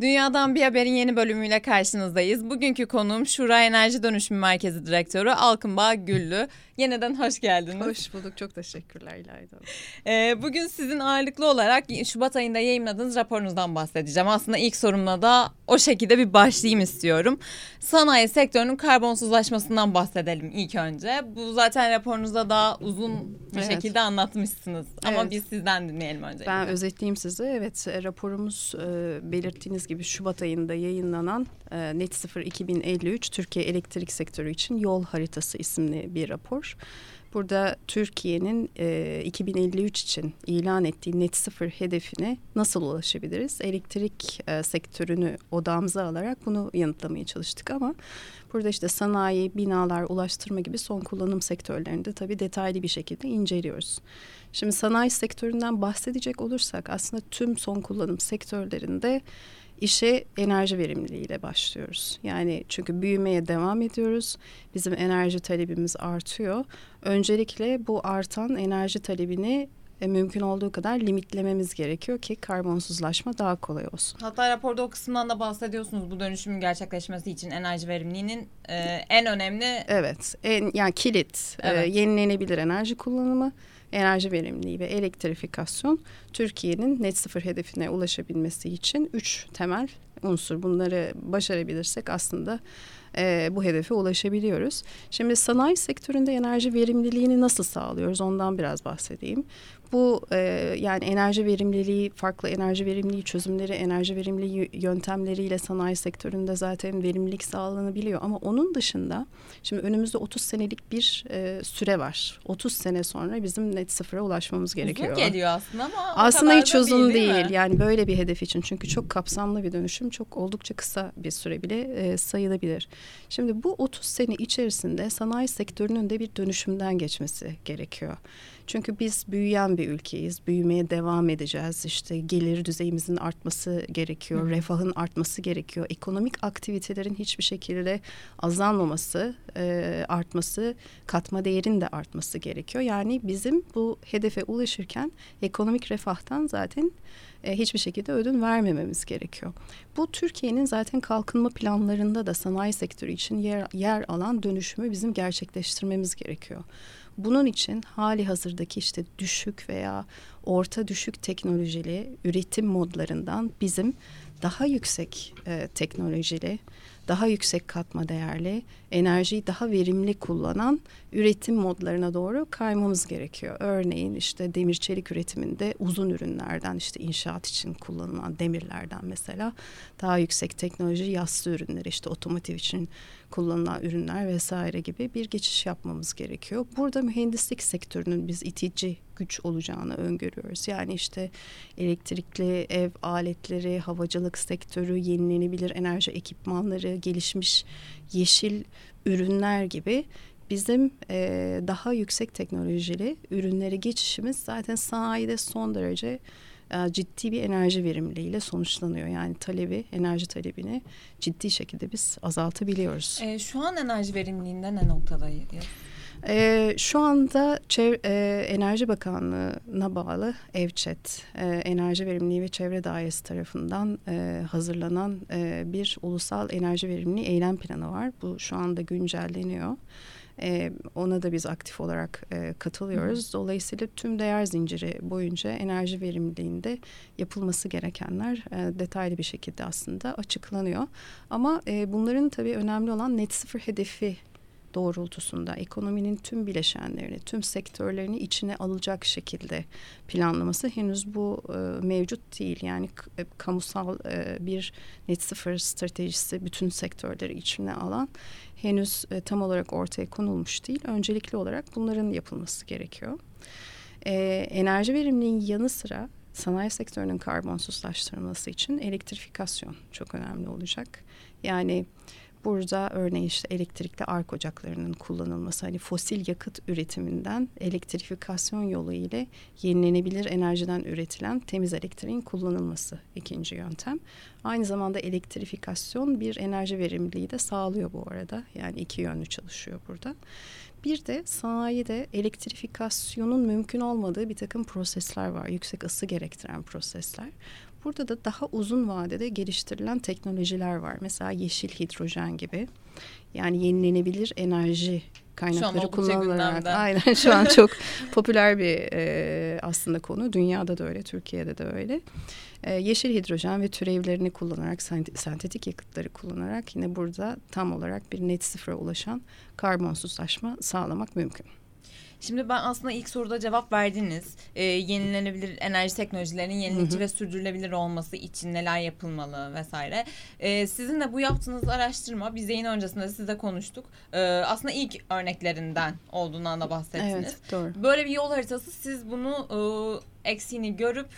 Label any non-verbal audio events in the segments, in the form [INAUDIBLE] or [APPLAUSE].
Dünyadan Bir Haber'in yeni bölümüyle karşınızdayız. Bugünkü konuğum Şura Enerji Dönüşümü Merkezi Direktörü Alkınbağ Güllü. Yeniden hoş geldiniz. Hoş bulduk. Çok teşekkürler İlayda. Ee, bugün sizin ağırlıklı olarak Şubat ayında yayınladığınız raporunuzdan bahsedeceğim. Aslında ilk sorumla da o şekilde bir başlayayım istiyorum. Sanayi sektörünün karbonsuzlaşmasından bahsedelim ilk önce. Bu zaten raporunuzda daha uzun bir evet. şekilde anlatmışsınız. Ama evet. biz sizden dinleyelim önce. Ben özetleyeyim size. Evet raporumuz e, belirttiğiniz gibi Şubat ayında yayınlanan e, Net 0 2053 Türkiye elektrik sektörü için yol haritası isimli bir rapor. Burada Türkiye'nin e, 2053 için ilan ettiği net sıfır hedefine nasıl ulaşabiliriz? Elektrik e, sektörünü odamıza alarak bunu yanıtlamaya çalıştık ama burada işte sanayi, binalar, ulaştırma gibi son kullanım sektörlerinde tabii detaylı bir şekilde inceliyoruz. Şimdi sanayi sektöründen bahsedecek olursak aslında tüm son kullanım sektörlerinde işe enerji verimliliğiyle başlıyoruz. Yani çünkü büyümeye devam ediyoruz. Bizim enerji talebimiz artıyor. Öncelikle bu artan enerji talebini e, mümkün olduğu kadar limitlememiz gerekiyor ki karbonsuzlaşma daha kolay olsun. Hatta raporda o kısımdan da bahsediyorsunuz bu dönüşümün gerçekleşmesi için enerji verimliliğinin e, en önemli... Evet, en, yani kilit e, evet. e, yenilenebilir enerji kullanımı enerji verimliliği ve elektrifikasyon Türkiye'nin net sıfır hedefine ulaşabilmesi için üç temel unsur. Bunları başarabilirsek aslında e, bu hedefe ulaşabiliyoruz. Şimdi sanayi sektöründe enerji verimliliğini nasıl sağlıyoruz ondan biraz bahsedeyim. Bu e, yani enerji verimliliği, farklı enerji verimliliği çözümleri, enerji verimliliği yöntemleriyle sanayi sektöründe zaten verimlilik sağlanabiliyor. Ama onun dışında şimdi önümüzde 30 senelik bir e, süre var. 30 sene sonra bizim net sıfıra ulaşmamız gerekiyor. Uzun geliyor aslında ama Aslında hiç uzun değil, değil. Yani böyle bir hedef için çünkü çok kapsamlı bir dönüşüm çok oldukça kısa bir süre bile e, sayılabilir. Şimdi bu 30 sene içerisinde sanayi sektörünün de bir dönüşümden geçmesi gerekiyor. Çünkü biz büyüyen bir ülkeyiz. Büyümeye devam edeceğiz. İşte gelir düzeyimizin artması gerekiyor. Hı. Refahın artması gerekiyor. Ekonomik aktivitelerin hiçbir şekilde azalmaması, e, artması, katma değerin de artması gerekiyor. Yani bizim bu hedefe ulaşırken ekonomik refahtan zaten e, hiçbir şekilde ödün vermememiz gerekiyor. Bu Türkiye'nin zaten kalkınma planlarında da sanayi sektörü için yer, yer alan dönüşümü bizim gerçekleştirmemiz gerekiyor. Bunun için hali hazırdaki işte düşük veya orta düşük teknolojili üretim modlarından bizim daha yüksek e, teknolojili, daha yüksek katma değerli, enerjiyi daha verimli kullanan üretim modlarına doğru kaymamız gerekiyor. Örneğin işte demir çelik üretiminde uzun ürünlerden işte inşaat için kullanılan demirlerden mesela daha yüksek teknoloji yassı ürünleri işte otomotiv için kullanılan ürünler vesaire gibi bir geçiş yapmamız gerekiyor. Burada mühendislik sektörünün biz itici güç olacağını öngörüyoruz. Yani işte elektrikli ev aletleri, havacılık sektörü, yenilenebilir enerji ekipmanları, gelişmiş yeşil ürünler gibi bizim e, daha yüksek teknolojili ürünlere geçişimiz zaten sanayide son derece ciddi bir enerji verimliliğiyle sonuçlanıyor. Yani talebi, enerji talebini ciddi şekilde biz azaltabiliyoruz. E, şu an enerji verimliliğinde ne noktadayız? E, şu anda Çev e, Enerji Bakanlığı'na bağlı EVÇET, e, Enerji Verimliliği ve Çevre Dairesi tarafından e, hazırlanan e, bir ulusal enerji verimliliği eylem planı var. Bu şu anda güncelleniyor. E, ona da biz aktif olarak e, katılıyoruz. Dolayısıyla tüm değer zinciri boyunca enerji verimliliğinde yapılması gerekenler e, detaylı bir şekilde aslında açıklanıyor. Ama e, bunların tabii önemli olan net sıfır hedefi doğrultusunda ekonominin tüm bileşenlerini, tüm sektörlerini içine alacak şekilde planlaması henüz bu e, mevcut değil. Yani e, kamusal e, bir net sıfır stratejisi bütün sektörleri içine alan henüz e, tam olarak ortaya konulmuş değil. Öncelikli olarak bunların yapılması gerekiyor. E, enerji verimliliğinin yanı sıra sanayi sektörünün karbonsuzlaştırılması için elektrifikasyon çok önemli olacak. Yani Burada örneğin işte elektrikli ark ocaklarının kullanılması hani fosil yakıt üretiminden elektrifikasyon yolu ile yenilenebilir enerjiden üretilen temiz elektriğin kullanılması ikinci yöntem. Aynı zamanda elektrifikasyon bir enerji verimliliği de sağlıyor bu arada. Yani iki yönlü çalışıyor burada. Bir de sanayide elektrifikasyonun mümkün olmadığı bir takım prosesler var. Yüksek ısı gerektiren prosesler. Burada da daha uzun vadede geliştirilen teknolojiler var. Mesela yeşil hidrojen gibi. Yani yenilenebilir enerji kaynakları kullanılarak. Aynen şu an [LAUGHS] çok popüler bir e, aslında konu. Dünyada da öyle, Türkiye'de de öyle. E, yeşil hidrojen ve türevlerini kullanarak, sentetik yakıtları kullanarak yine burada tam olarak bir net sıfıra ulaşan karbonsuzlaşma sağlamak mümkün. Şimdi ben aslında ilk soruda cevap verdiniz. Ee, yenilenebilir enerji teknolojilerinin yenilikçi hı hı. ve sürdürülebilir olması için neler yapılmalı vesaire. Ee, sizin de bu yaptığınız araştırma biz yayın öncesinde sizle konuştuk. Ee, aslında ilk örneklerinden olduğundan da bahsettiniz. Evet doğru. Böyle bir yol haritası siz bunu e, eksiğini görüp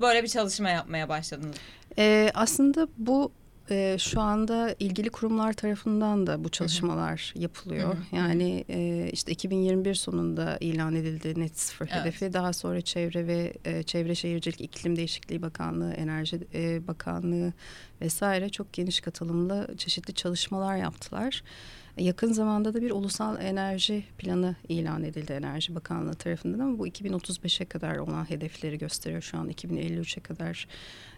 böyle bir çalışma yapmaya başladınız. Ee, aslında bu e, şu anda ilgili kurumlar tarafından da bu çalışmalar Hı-hı. yapılıyor. Hı-hı. Yani e, işte 2021 sonunda ilan edildi net sıfır evet. hedefi. Daha sonra Çevre ve e, Çevre Şehircilik İklim Değişikliği Bakanlığı, Enerji e, Bakanlığı vesaire çok geniş katılımlı çeşitli çalışmalar yaptılar. Yakın zamanda da bir ulusal enerji planı ilan edildi Enerji Bakanlığı tarafından ama bu 2035'e kadar olan hedefleri gösteriyor şu an 2053'e kadar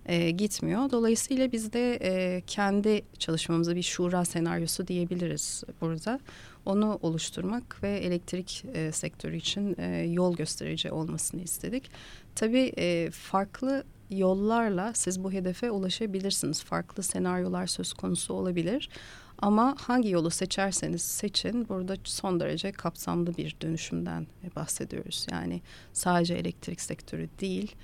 e, gitmiyor. Dolayısıyla biz de e, kendi çalışmamıza bir şura senaryosu diyebiliriz burada. Onu oluşturmak ve elektrik e, sektörü için e, yol gösterici olmasını istedik. Tabii e, farklı yollarla siz bu hedefe ulaşabilirsiniz. Farklı senaryolar söz konusu olabilir. Ama hangi yolu seçerseniz seçin burada son derece kapsamlı bir dönüşümden bahsediyoruz. Yani sadece elektrik sektörü değil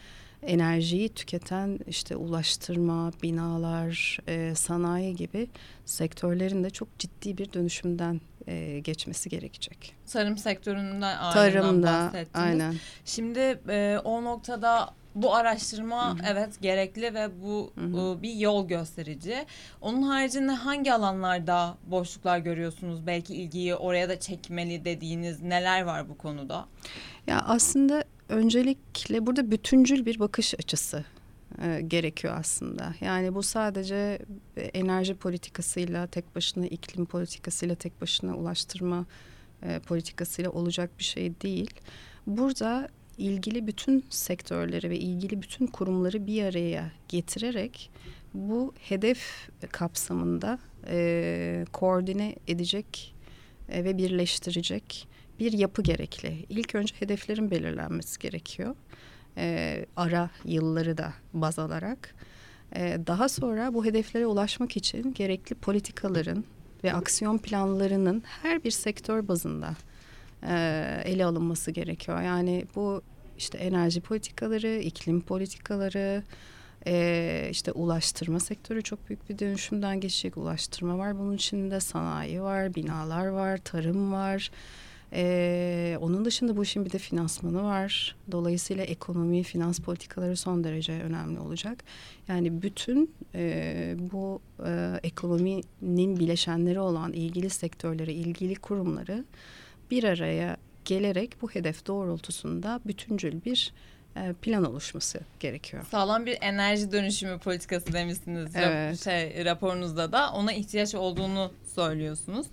enerjiyi tüketen işte ulaştırma, binalar, e, sanayi gibi sektörlerin de çok ciddi bir dönüşümden e, geçmesi gerekecek. Tarım sektöründen Tarımda, bahsettiniz. Aynen. Şimdi e, o noktada bu araştırma Hı-hı. evet gerekli ve bu Hı-hı. bir yol gösterici. Onun haricinde hangi alanlarda boşluklar görüyorsunuz? Belki ilgiyi oraya da çekmeli dediğiniz neler var bu konuda? Ya aslında öncelikle burada bütüncül bir bakış açısı e, gerekiyor aslında. Yani bu sadece enerji politikasıyla tek başına iklim politikasıyla tek başına ulaştırma e, politikasıyla olacak bir şey değil. Burada ilgili bütün sektörleri ve ilgili bütün kurumları bir araya getirerek bu hedef kapsamında e, koordine edecek e, ve birleştirecek bir yapı gerekli. İlk önce hedeflerin belirlenmesi gerekiyor. E, ara yılları da baz alarak. E, daha sonra bu hedeflere ulaşmak için gerekli politikaların ve aksiyon planlarının her bir sektör bazında ele alınması gerekiyor. Yani bu işte enerji politikaları, iklim politikaları, işte ulaştırma sektörü çok büyük bir dönüşümden geçecek. Ulaştırma var, bunun içinde sanayi var, binalar var, tarım var. Onun dışında bu işin bir de finansmanı var. Dolayısıyla ekonomi, finans politikaları son derece önemli olacak. Yani bütün bu ekonominin bileşenleri olan ilgili sektörleri, ilgili kurumları bir araya gelerek bu hedef doğrultusunda bütüncül bir plan oluşması gerekiyor. Sağlam bir enerji dönüşümü politikası demişsiniz evet. şey, raporunuzda da ona ihtiyaç olduğunu söylüyorsunuz.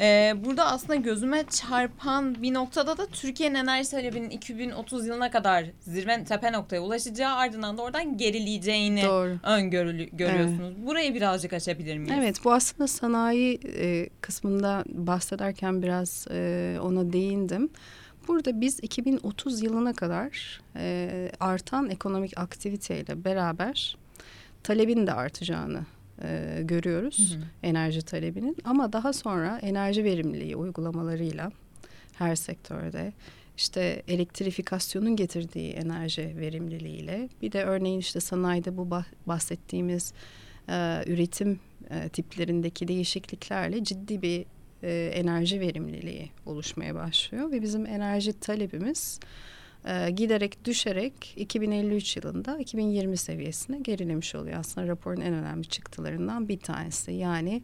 Ee, burada aslında gözüme çarpan bir noktada da Türkiye'nin enerji talebinin 2030 yılına kadar zirve tepe noktaya ulaşacağı ardından da oradan gerileyeceğini Doğru. öngörülü görüyorsunuz. Evet. Burayı birazcık açabilir miyiz? Evet bu aslında sanayi e, kısmında bahsederken biraz e, ona değindim. Burada biz 2030 yılına kadar e, artan ekonomik aktiviteyle beraber talebin de artacağını e, görüyoruz. Hı hı. Enerji talebinin ama daha sonra enerji verimliliği uygulamalarıyla her sektörde işte elektrifikasyonun getirdiği enerji verimliliğiyle bir de örneğin işte sanayide bu bahsettiğimiz e, üretim e, tiplerindeki değişikliklerle ciddi bir e, enerji verimliliği oluşmaya başlıyor ve bizim enerji talebimiz e, giderek düşerek 2053 yılında 2020 seviyesine gerilemiş oluyor. Aslında raporun en önemli çıktılarından bir tanesi. Yani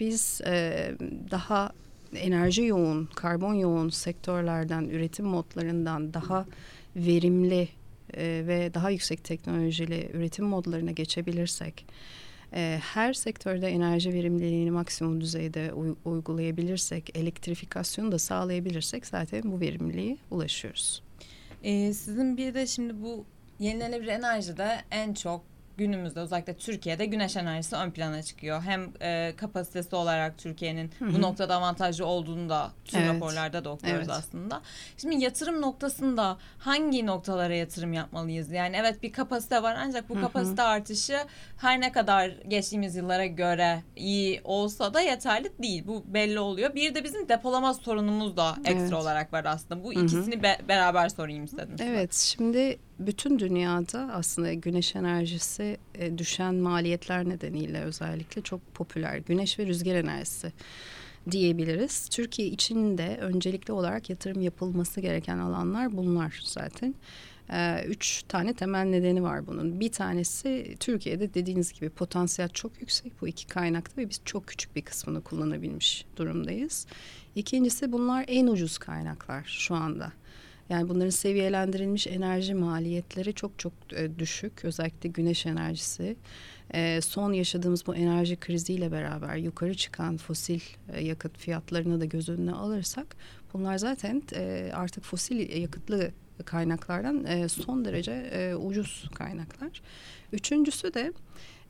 biz e, daha enerji yoğun, karbon yoğun sektörlerden, üretim modlarından daha verimli e, ve daha yüksek teknolojili üretim modlarına geçebilirsek e, her sektörde enerji verimliliğini maksimum düzeyde uy- uygulayabilirsek, elektrifikasyonu da sağlayabilirsek zaten bu verimliliğe ulaşıyoruz. Ee, sizin bir de şimdi bu yenilenebilir enerjide en çok günümüzde özellikle Türkiye'de güneş enerjisi ön plana çıkıyor. Hem e, kapasitesi olarak Türkiye'nin bu noktada avantajlı olduğunu da tüm Evet. raporlarda da okuyoruz Evet. aslında. Şimdi yatırım noktasında hangi noktalara yatırım yapmalıyız? Yani evet bir kapasite var ancak bu kapasite artışı her ne kadar geçtiğimiz yıllara göre iyi olsa da yeterli değil. Bu belli oluyor. Bir de bizim depolama sorunumuz da ekstra Evet. olarak var aslında. Bu ikisini be- beraber sorayım istedim. size. Evet, şimdi bütün dünyada aslında güneş enerjisi e, düşen maliyetler nedeniyle özellikle çok popüler. Güneş ve rüzgar enerjisi diyebiliriz. Türkiye için de öncelikli olarak yatırım yapılması gereken alanlar bunlar zaten. Ee, üç tane temel nedeni var bunun. Bir tanesi Türkiye'de dediğiniz gibi potansiyel çok yüksek bu iki kaynakta ve biz çok küçük bir kısmını kullanabilmiş durumdayız. İkincisi bunlar en ucuz kaynaklar şu anda. Yani bunların seviyelendirilmiş enerji maliyetleri çok çok e, düşük. Özellikle güneş enerjisi. E, son yaşadığımız bu enerji kriziyle beraber yukarı çıkan fosil e, yakıt fiyatlarını da göz önüne alırsak bunlar zaten artık fosil yakıtlı kaynaklardan son derece ucuz kaynaklar. Üçüncüsü de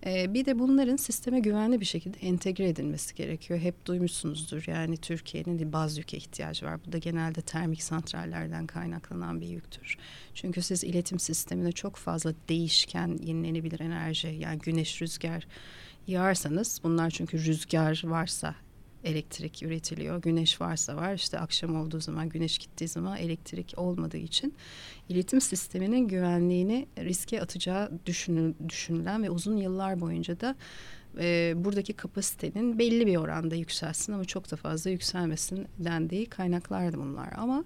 e, bir de bunların sisteme güvenli bir şekilde entegre edilmesi gerekiyor. Hep duymuşsunuzdur yani Türkiye'nin baz yüke ihtiyacı var. Bu da genelde termik santrallerden kaynaklanan bir yüktür. Çünkü siz iletim sistemine çok fazla değişken yenilenebilir enerji yani güneş, rüzgar yağarsanız bunlar çünkü rüzgar varsa elektrik üretiliyor. Güneş varsa var işte akşam olduğu zaman güneş gittiği zaman elektrik olmadığı için iletim sisteminin güvenliğini riske atacağı düşünül, düşünülen ve uzun yıllar boyunca da e, buradaki kapasitenin belli bir oranda yükselsin ama çok da fazla yükselmesin dendiği kaynaklardı bunlar. Ama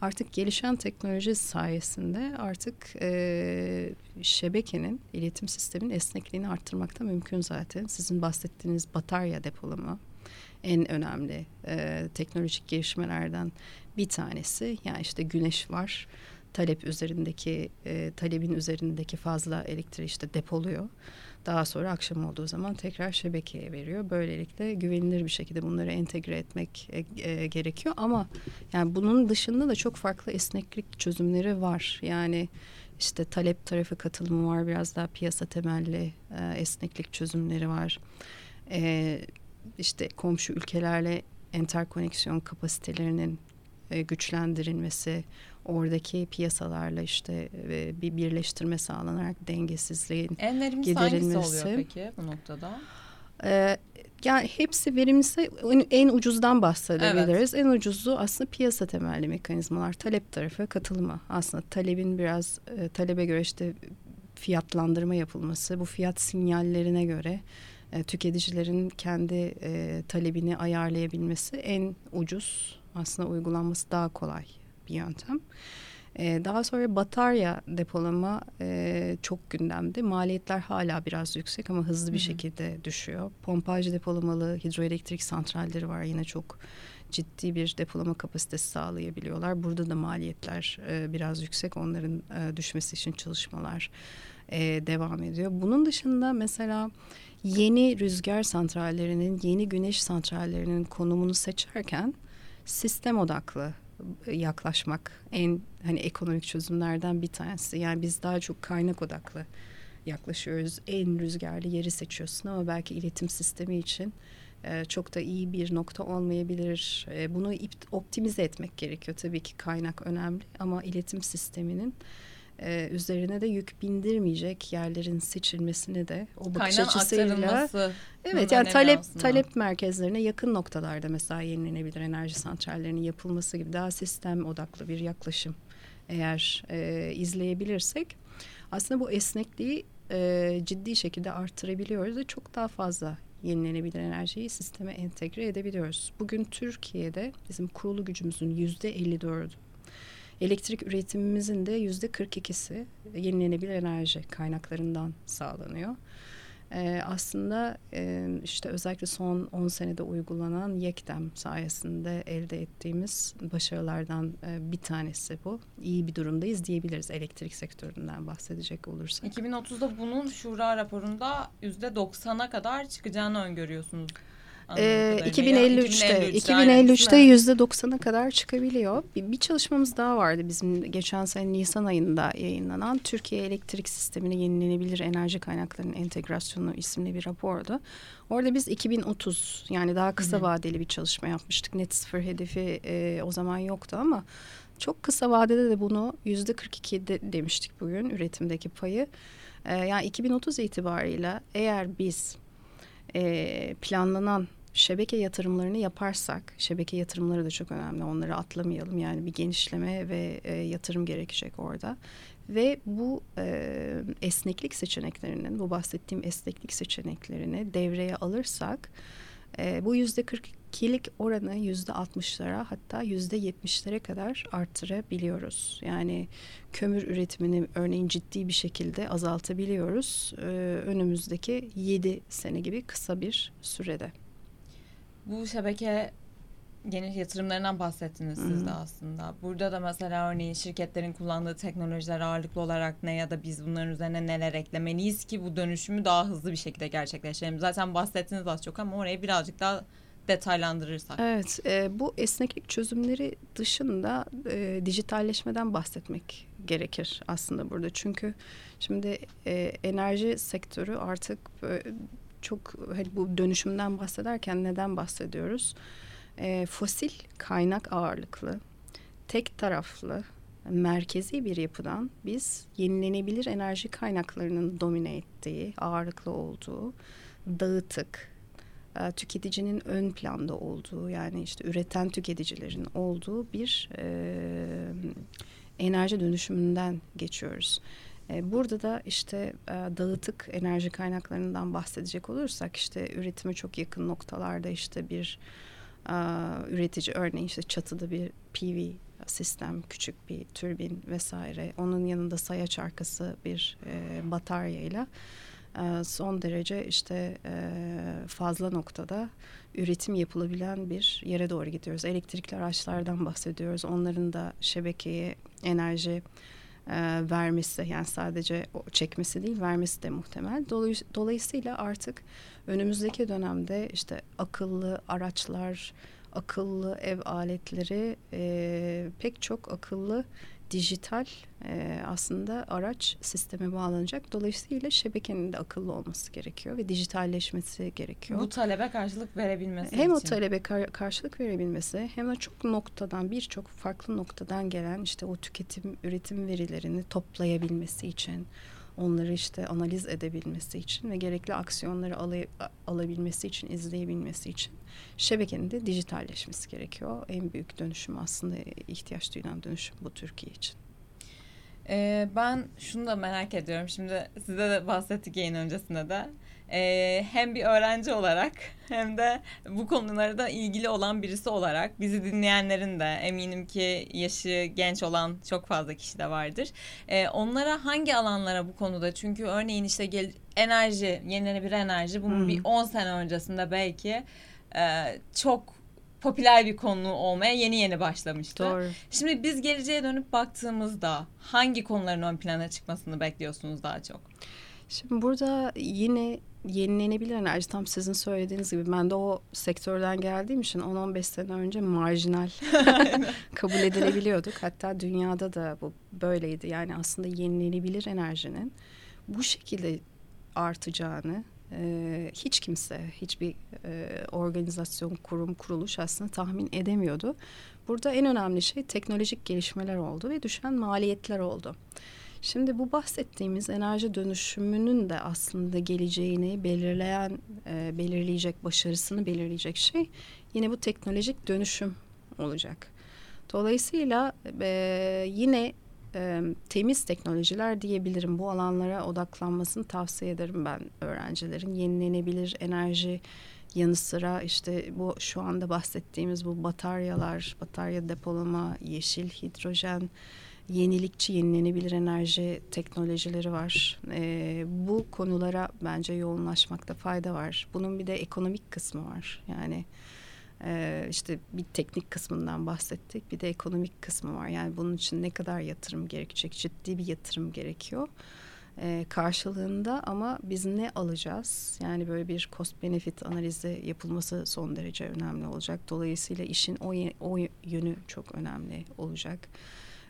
artık gelişen teknoloji sayesinde artık e, şebekenin, iletim sisteminin esnekliğini arttırmakta mümkün zaten. Sizin bahsettiğiniz batarya depolama en önemli e, teknolojik gelişmelerden bir tanesi. Yani işte güneş var, talep üzerindeki e, talebin üzerindeki fazla elektriği işte depoluyor. Daha sonra akşam olduğu zaman tekrar şebekeye veriyor. Böylelikle güvenilir bir şekilde bunları entegre etmek e, e, gerekiyor. Ama yani bunun dışında da çok farklı esneklik çözümleri var. Yani işte talep tarafı katılımı var, biraz daha piyasa temelli e, esneklik çözümleri var. E, işte komşu ülkelerle enterkoneksiyon kapasitelerinin e, güçlendirilmesi, oradaki piyasalarla işte e, bir birleştirme sağlanarak dengesizliğin En verimlisi hangisi giderilmesi. oluyor peki bu noktada? ee, yani hepsi verimlisi en, en ucuzdan bahsedebiliriz. En ucuzu aslında piyasa temelli mekanizmalar. Talep tarafı katılımı. Aslında talebin biraz e, talebe göre işte fiyatlandırma yapılması. Bu fiyat sinyallerine göre e, tüketicilerin kendi e, talebini ayarlayabilmesi en ucuz. Aslında uygulanması daha kolay bir yöntem. Ee, daha sonra batarya depolama e, çok gündemde. Maliyetler hala biraz yüksek ama hızlı bir Hı hı. şekilde düşüyor. Pompaj depolamalı hidroelektrik santralleri var. Yine çok ciddi bir depolama kapasitesi sağlayabiliyorlar. Burada da maliyetler e, biraz yüksek. Onların e, düşmesi için çalışmalar e, devam ediyor. Bunun dışında mesela yeni rüzgar santrallerinin, yeni güneş santrallerinin konumunu seçerken sistem odaklı yaklaşmak en hani ekonomik çözümlerden bir tanesi. Yani biz daha çok kaynak odaklı yaklaşıyoruz. En rüzgarlı yeri seçiyorsun ama belki iletim sistemi için e, çok da iyi bir nokta olmayabilir. E, bunu optimize etmek gerekiyor. Tabii ki kaynak önemli ama iletim sisteminin e, üzerine de yük bindirmeyecek yerlerin seçilmesini de o bakış Kaynağın açısıyla. Evet yani talep talep merkezlerine yakın noktalarda mesela yenilenebilir enerji santrallerinin yapılması gibi daha sistem odaklı bir yaklaşım eğer e, izleyebilirsek aslında bu esnekliği e, ciddi şekilde arttırabiliyoruz ve çok daha fazla yenilenebilir enerjiyi sisteme entegre edebiliyoruz. Bugün Türkiye'de bizim kurulu gücümüzün yüzde 54'ü elektrik üretimimizin de yüzde 42'si yenilenebilir enerji kaynaklarından sağlanıyor. Ee, aslında e, işte özellikle son 10 senede uygulanan YEKDEM sayesinde elde ettiğimiz başarılardan e, bir tanesi bu. İyi bir durumdayız diyebiliriz elektrik sektöründen bahsedecek olursak. 2030'da bunun şura raporunda %90'a kadar çıkacağını öngörüyorsunuz. Ee, 2053'te 2053'te yüzde 90'a kadar çıkabiliyor. Bir, bir çalışmamız daha vardı bizim geçen sene Nisan ayında yayınlanan Türkiye Elektrik Sistemine Yenilenebilir Enerji Kaynaklarının Entegrasyonu isimli bir rapordu. Orada biz 2030 yani daha kısa vadeli bir çalışma yapmıştık. Net sıfır hedefi e, o zaman yoktu ama çok kısa vadede de bunu yüzde 42 de, demiştik bugün üretimdeki payı. E, yani 2030 itibarıyla eğer biz e, planlanan şebeke yatırımlarını yaparsak, şebeke yatırımları da çok önemli. Onları atlamayalım. Yani bir genişleme ve e, yatırım gerekecek orada. Ve bu e, esneklik seçeneklerinin, bu bahsettiğim esneklik seçeneklerini devreye alırsak, e, bu yüzde 42'lik oranı yüzde 60'lara hatta yüzde 70'lere kadar arttırabiliyoruz. Yani kömür üretimini örneğin ciddi bir şekilde azaltabiliyoruz. E, önümüzdeki 7 sene gibi kısa bir sürede. Bu şebeke geniş yatırımlarından bahsettiniz Hı-hı. siz de aslında. Burada da mesela örneğin şirketlerin kullandığı teknolojiler ağırlıklı olarak ne ya da biz bunların üzerine neler eklemeliyiz ki bu dönüşümü daha hızlı bir şekilde gerçekleştirelim. Zaten bahsettiniz az çok ama orayı birazcık daha detaylandırırsak. Evet, e, bu esneklik çözümleri dışında e, dijitalleşmeden bahsetmek gerekir aslında burada. Çünkü şimdi e, enerji sektörü artık e, çok hani bu dönüşümden bahsederken neden bahsediyoruz? E, fosil kaynak ağırlıklı, tek taraflı, merkezi bir yapıdan biz yenilenebilir enerji kaynaklarının domine ettiği, ağırlıklı olduğu, dağıtık, e, tüketicinin ön planda olduğu yani işte üreten tüketicilerin olduğu bir e, enerji dönüşümünden geçiyoruz. E, burada da işte e, dağıtık enerji kaynaklarından bahsedecek olursak işte üretime çok yakın noktalarda işte bir üretici örneğin işte çatıda bir PV sistem, küçük bir türbin vesaire. Onun yanında sayaç arkası bir bataryayla son derece işte fazla noktada üretim yapılabilen bir yere doğru gidiyoruz. Elektrikli araçlardan bahsediyoruz. Onların da şebekeye enerji e, vermesi yani sadece çekmesi değil vermesi de muhtemel. dolayısıyla artık önümüzdeki dönemde işte akıllı araçlar, akıllı ev aletleri e, pek çok akıllı dijital e, aslında araç sisteme bağlanacak. Dolayısıyla şebekenin de akıllı olması gerekiyor ve dijitalleşmesi gerekiyor. Bu talebe karşılık verebilmesi Hem için. o talebe kar- karşılık verebilmesi hem de çok noktadan birçok farklı noktadan gelen işte o tüketim üretim verilerini toplayabilmesi için onları işte analiz edebilmesi için ve gerekli aksiyonları alay- alabilmesi için, izleyebilmesi için şebekenin de dijitalleşmesi gerekiyor. En büyük dönüşüm aslında ihtiyaç duyulan dönüşüm bu Türkiye için. Ee, ben şunu da merak ediyorum. Şimdi size de bahsettik yayın öncesinde de e, hem bir öğrenci olarak hem de bu konularda ilgili olan birisi olarak bizi dinleyenlerin de eminim ki yaşı genç olan çok fazla kişi de vardır. E, onlara hangi alanlara bu konuda çünkü örneğin işte gel, enerji yenilenebilir enerji bunun hmm. bir 10 sene öncesinde belki e, çok popüler bir konu olmaya yeni yeni başlamıştı. Doğru. Şimdi biz geleceğe dönüp baktığımızda hangi konuların ön plana çıkmasını bekliyorsunuz daha çok? Şimdi burada yine yenilenebilir enerji tam sizin söylediğiniz gibi ben de o sektörden geldiğim için 10-15 sene önce marjinal [LAUGHS] [LAUGHS] kabul edilebiliyorduk. Hatta dünyada da bu böyleydi. Yani aslında yenilenebilir enerjinin bu şekilde artacağını e, hiç kimse, hiçbir e, organizasyon, kurum, kuruluş aslında tahmin edemiyordu. Burada en önemli şey teknolojik gelişmeler oldu ve düşen maliyetler oldu. Şimdi bu bahsettiğimiz enerji dönüşümünün de aslında geleceğini belirleyen, e, belirleyecek, başarısını belirleyecek şey yine bu teknolojik dönüşüm olacak. Dolayısıyla e, yine e, temiz teknolojiler diyebilirim. Bu alanlara odaklanmasını tavsiye ederim ben öğrencilerin. Yenilenebilir enerji yanı sıra işte bu şu anda bahsettiğimiz bu bataryalar, batarya depolama, yeşil hidrojen, yenilikçi yenilenebilir enerji teknolojileri var. E, bu konulara bence yoğunlaşmakta fayda var. Bunun bir de ekonomik kısmı var. Yani e, işte bir teknik kısmından bahsettik. Bir de ekonomik kısmı var. Yani bunun için ne kadar yatırım gerekecek? Ciddi bir yatırım gerekiyor. E, karşılığında ama biz ne alacağız? Yani böyle bir cost benefit analizi yapılması son derece önemli olacak. Dolayısıyla işin o, o yönü çok önemli olacak.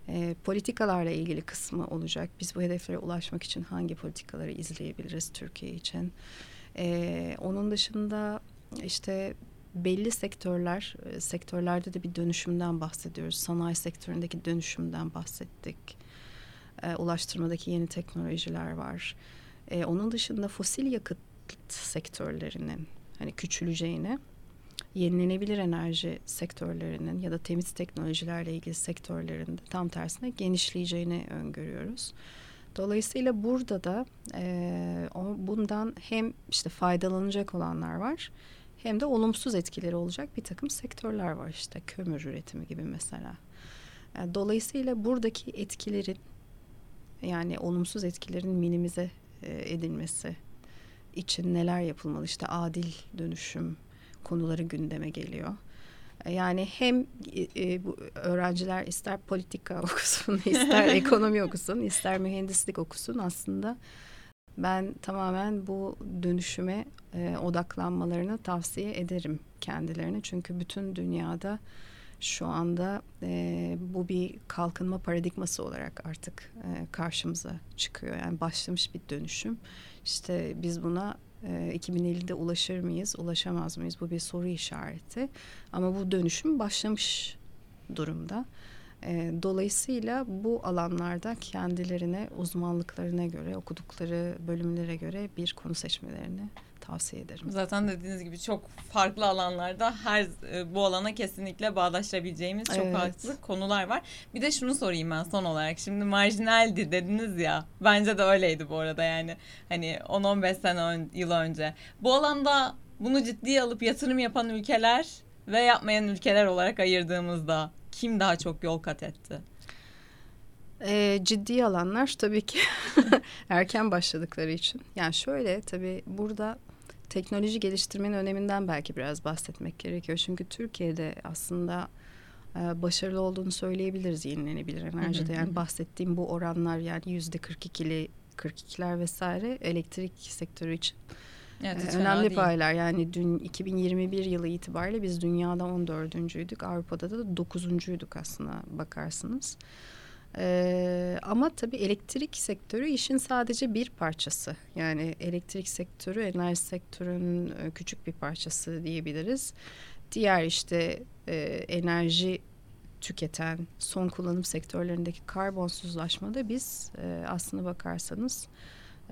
E, politikalarla ilgili kısmı olacak. Biz bu hedeflere ulaşmak için hangi politikaları izleyebiliriz Türkiye için? E, onun dışında işte belli sektörler, e, sektörlerde de bir dönüşümden bahsediyoruz. Sanayi sektöründeki dönüşümden bahsettik. E, ulaştırmadaki yeni teknolojiler var. E, onun dışında fosil yakıt sektörlerinin hani küçüleceğini, yenilenebilir enerji sektörlerinin ya da temiz teknolojilerle ilgili sektörlerinde tam tersine genişleyeceğini öngörüyoruz. Dolayısıyla burada da e, bundan hem işte faydalanacak olanlar var hem de olumsuz etkileri olacak bir takım sektörler var işte kömür üretimi gibi mesela. Dolayısıyla buradaki etkilerin yani olumsuz etkilerin minimize edilmesi için neler yapılmalı işte adil dönüşüm konuları gündeme geliyor. E, yani hem e, bu öğrenciler ister politika [LAUGHS] okusun, ister [LAUGHS] ekonomi okusun, ister mühendislik okusun aslında ben tamamen bu dönüşüme e, odaklanmalarını tavsiye ederim kendilerine. Çünkü bütün dünyada şu anda e, bu bir kalkınma paradigması olarak artık e, karşımıza çıkıyor. Yani başlamış bir dönüşüm. İşte biz buna e, 2050'de ulaşır mıyız, ulaşamaz mıyız? Bu bir soru işareti. Ama bu dönüşüm başlamış durumda. E, dolayısıyla bu alanlarda kendilerine uzmanlıklarına göre okudukları bölümlere göre bir konu seçmelerini tavsiye ederim. Zaten dediğiniz gibi çok farklı alanlarda her e, bu alana kesinlikle bağdaşabileceğimiz çok evet. farklı konular var. Bir de şunu sorayım ben son olarak. Şimdi marjinaldi dediniz ya. Bence de öyleydi bu arada yani. Hani 10-15 sene ön, yıl önce. Bu alanda bunu ciddiye alıp yatırım yapan ülkeler ve yapmayan ülkeler olarak ayırdığımızda kim daha çok yol kat etti? E, ciddi alanlar tabii ki [LAUGHS] erken başladıkları için. Yani şöyle tabii burada teknoloji geliştirmenin öneminden belki biraz bahsetmek gerekiyor. Çünkü Türkiye'de aslında e, başarılı olduğunu söyleyebiliriz yenilenebilir enerjide. Yani bahsettiğim bu oranlar yani yüzde 42'li 42'ler vesaire elektrik sektörü için Evet, ee, önemli paylar yani dün 2021 yılı itibariyle biz dünyada 14.'üydük Avrupa'da da 9.'uyduk aslında bakarsınız. Ee, ama tabii elektrik sektörü işin sadece bir parçası. Yani elektrik sektörü enerji sektörünün e, küçük bir parçası diyebiliriz. Diğer işte e, enerji tüketen son kullanım sektörlerindeki karbonsuzlaşmada biz e, aslına bakarsanız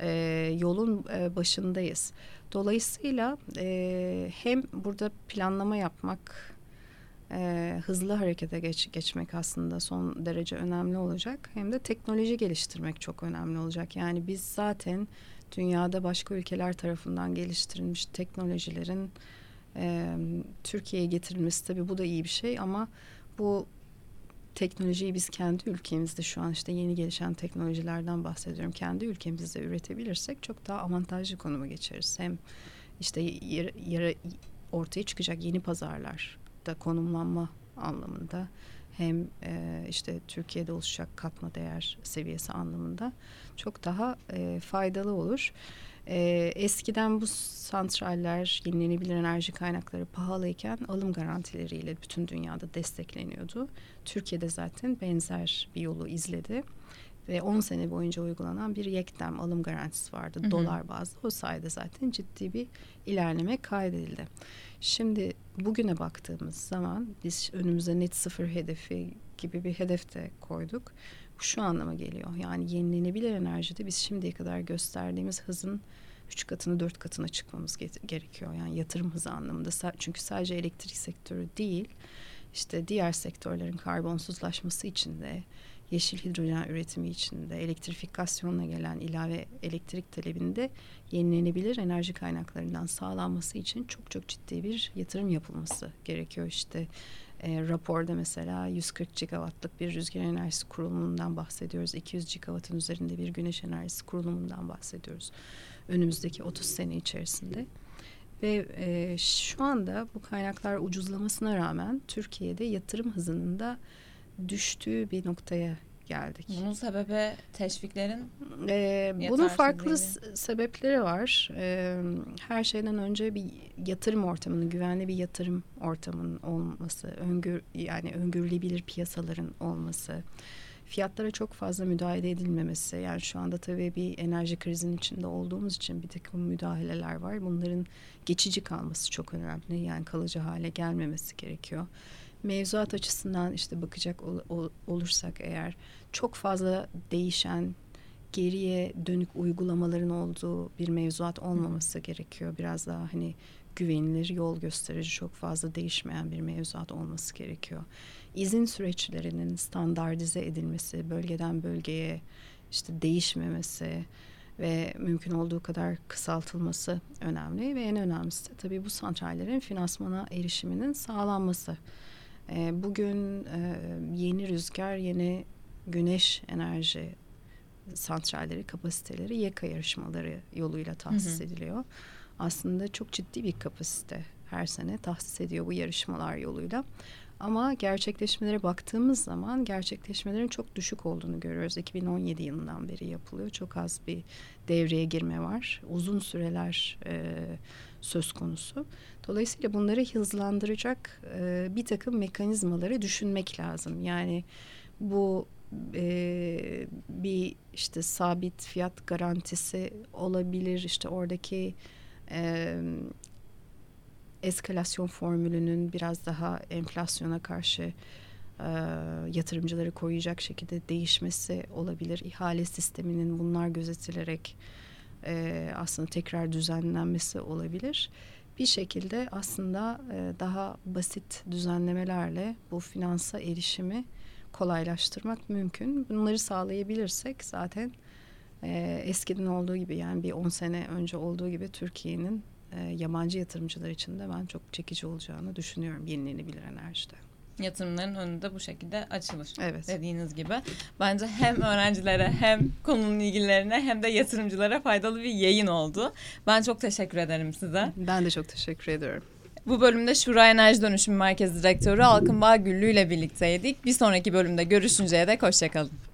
e, yolun e, başındayız. Dolayısıyla e, hem burada planlama yapmak, e, hızlı harekete geç, geçmek aslında son derece önemli olacak. Hem de teknoloji geliştirmek çok önemli olacak. Yani biz zaten dünyada başka ülkeler tarafından geliştirilmiş teknolojilerin e, Türkiye'ye getirilmesi tabii bu da iyi bir şey ama bu teknolojiyi biz kendi ülkemizde şu an işte yeni gelişen teknolojilerden bahsediyorum. Kendi ülkemizde üretebilirsek çok daha avantajlı konuma geçeriz. Hem işte yer, yere ortaya çıkacak yeni pazarlar da konumlanma anlamında hem e, işte Türkiye'de oluşacak katma değer seviyesi anlamında çok daha e, faydalı olur. E, eskiden bu santraller, yenilenebilir enerji kaynakları pahalıyken alım garantileriyle bütün dünyada destekleniyordu. Türkiye'de zaten benzer bir yolu izledi ve 10 sene boyunca uygulanan bir yekdem alım garantisi vardı hı hı. dolar bazlı. O sayede zaten ciddi bir ilerleme kaydedildi. Şimdi bugüne baktığımız zaman biz önümüze net sıfır hedefi gibi bir hedef de koyduk. Bu şu anlama geliyor. Yani yenilenebilir enerjide biz şimdiye kadar gösterdiğimiz hızın üç katını dört katına çıkmamız gerekiyor. Yani yatırım hızı anlamında. Çünkü sadece elektrik sektörü değil, işte diğer sektörlerin karbonsuzlaşması için de, yeşil hidrojen üretimi için de, elektrifikasyonla gelen ilave elektrik talebinde yenilenebilir enerji kaynaklarından sağlanması için çok çok ciddi bir yatırım yapılması gerekiyor. İşte e, raporda mesela 140 gigawattlık bir rüzgar enerjisi kurulumundan bahsediyoruz. 200 gigawattın üzerinde bir güneş enerjisi kurulumundan bahsediyoruz. Önümüzdeki 30 sene içerisinde. Ve e, şu anda bu kaynaklar ucuzlamasına rağmen Türkiye'de yatırım hızının da düştüğü bir noktaya geldik. Bunun sebebi teşviklerin Ee, bunun farklı sebepleri var. Ee, her şeyden önce bir yatırım ortamının, güvenli bir yatırım ortamının olması, öngör yani öngörülebilir piyasaların olması, fiyatlara çok fazla müdahale edilmemesi. Yani şu anda tabii bir enerji krizinin içinde olduğumuz için bir takım müdahaleler var. Bunların geçici kalması çok önemli. Yani kalıcı hale gelmemesi gerekiyor mevzuat açısından işte bakacak ol, ol, olursak eğer çok fazla değişen geriye dönük uygulamaların olduğu bir mevzuat olmaması gerekiyor. Biraz daha hani güvenilir, yol gösterici çok fazla değişmeyen bir mevzuat olması gerekiyor. İzin süreçlerinin standartize edilmesi, bölgeden bölgeye işte değişmemesi ve mümkün olduğu kadar kısaltılması önemli ve en önemlisi de tabii bu santrallerin finansmana erişiminin sağlanması. E, bugün e, yeni rüzgar, yeni güneş enerji santralleri, kapasiteleri YEKA yarışmaları yoluyla tahsis hı hı. ediliyor. Aslında çok ciddi bir kapasite her sene tahsis ediyor bu yarışmalar yoluyla. Ama gerçekleşmelere baktığımız zaman gerçekleşmelerin çok düşük olduğunu görüyoruz. 2017 yılından beri yapılıyor. Çok az bir devreye girme var. Uzun süreler e, söz konusu. Dolayısıyla bunları hızlandıracak e, bir takım mekanizmaları düşünmek lazım. Yani bu e, bir işte sabit fiyat garantisi olabilir. İşte oradaki e, eskalasyon formülünün biraz daha enflasyona karşı e, yatırımcıları koyacak şekilde değişmesi olabilir. İhale sisteminin bunlar gözetilerek e, aslında tekrar düzenlenmesi olabilir. Bir şekilde aslında e, daha basit düzenlemelerle bu finansa erişimi kolaylaştırmak mümkün. Bunları sağlayabilirsek zaten e, eskiden olduğu gibi yani bir 10 sene önce olduğu gibi Türkiye'nin e, yabancı yatırımcılar için de ben çok çekici olacağını düşünüyorum yenilenebilir enerjide yatırımların önünde bu şekilde açılır. Evet. Dediğiniz gibi. Bence hem öğrencilere hem konunun ilgilerine hem de yatırımcılara faydalı bir yayın oldu. Ben çok teşekkür ederim size. Ben de çok teşekkür ediyorum. Bu bölümde Şura Enerji Dönüşüm Merkezi Direktörü Alkın Bağgüllü ile birlikteydik. Bir sonraki bölümde görüşünceye dek hoşçakalın.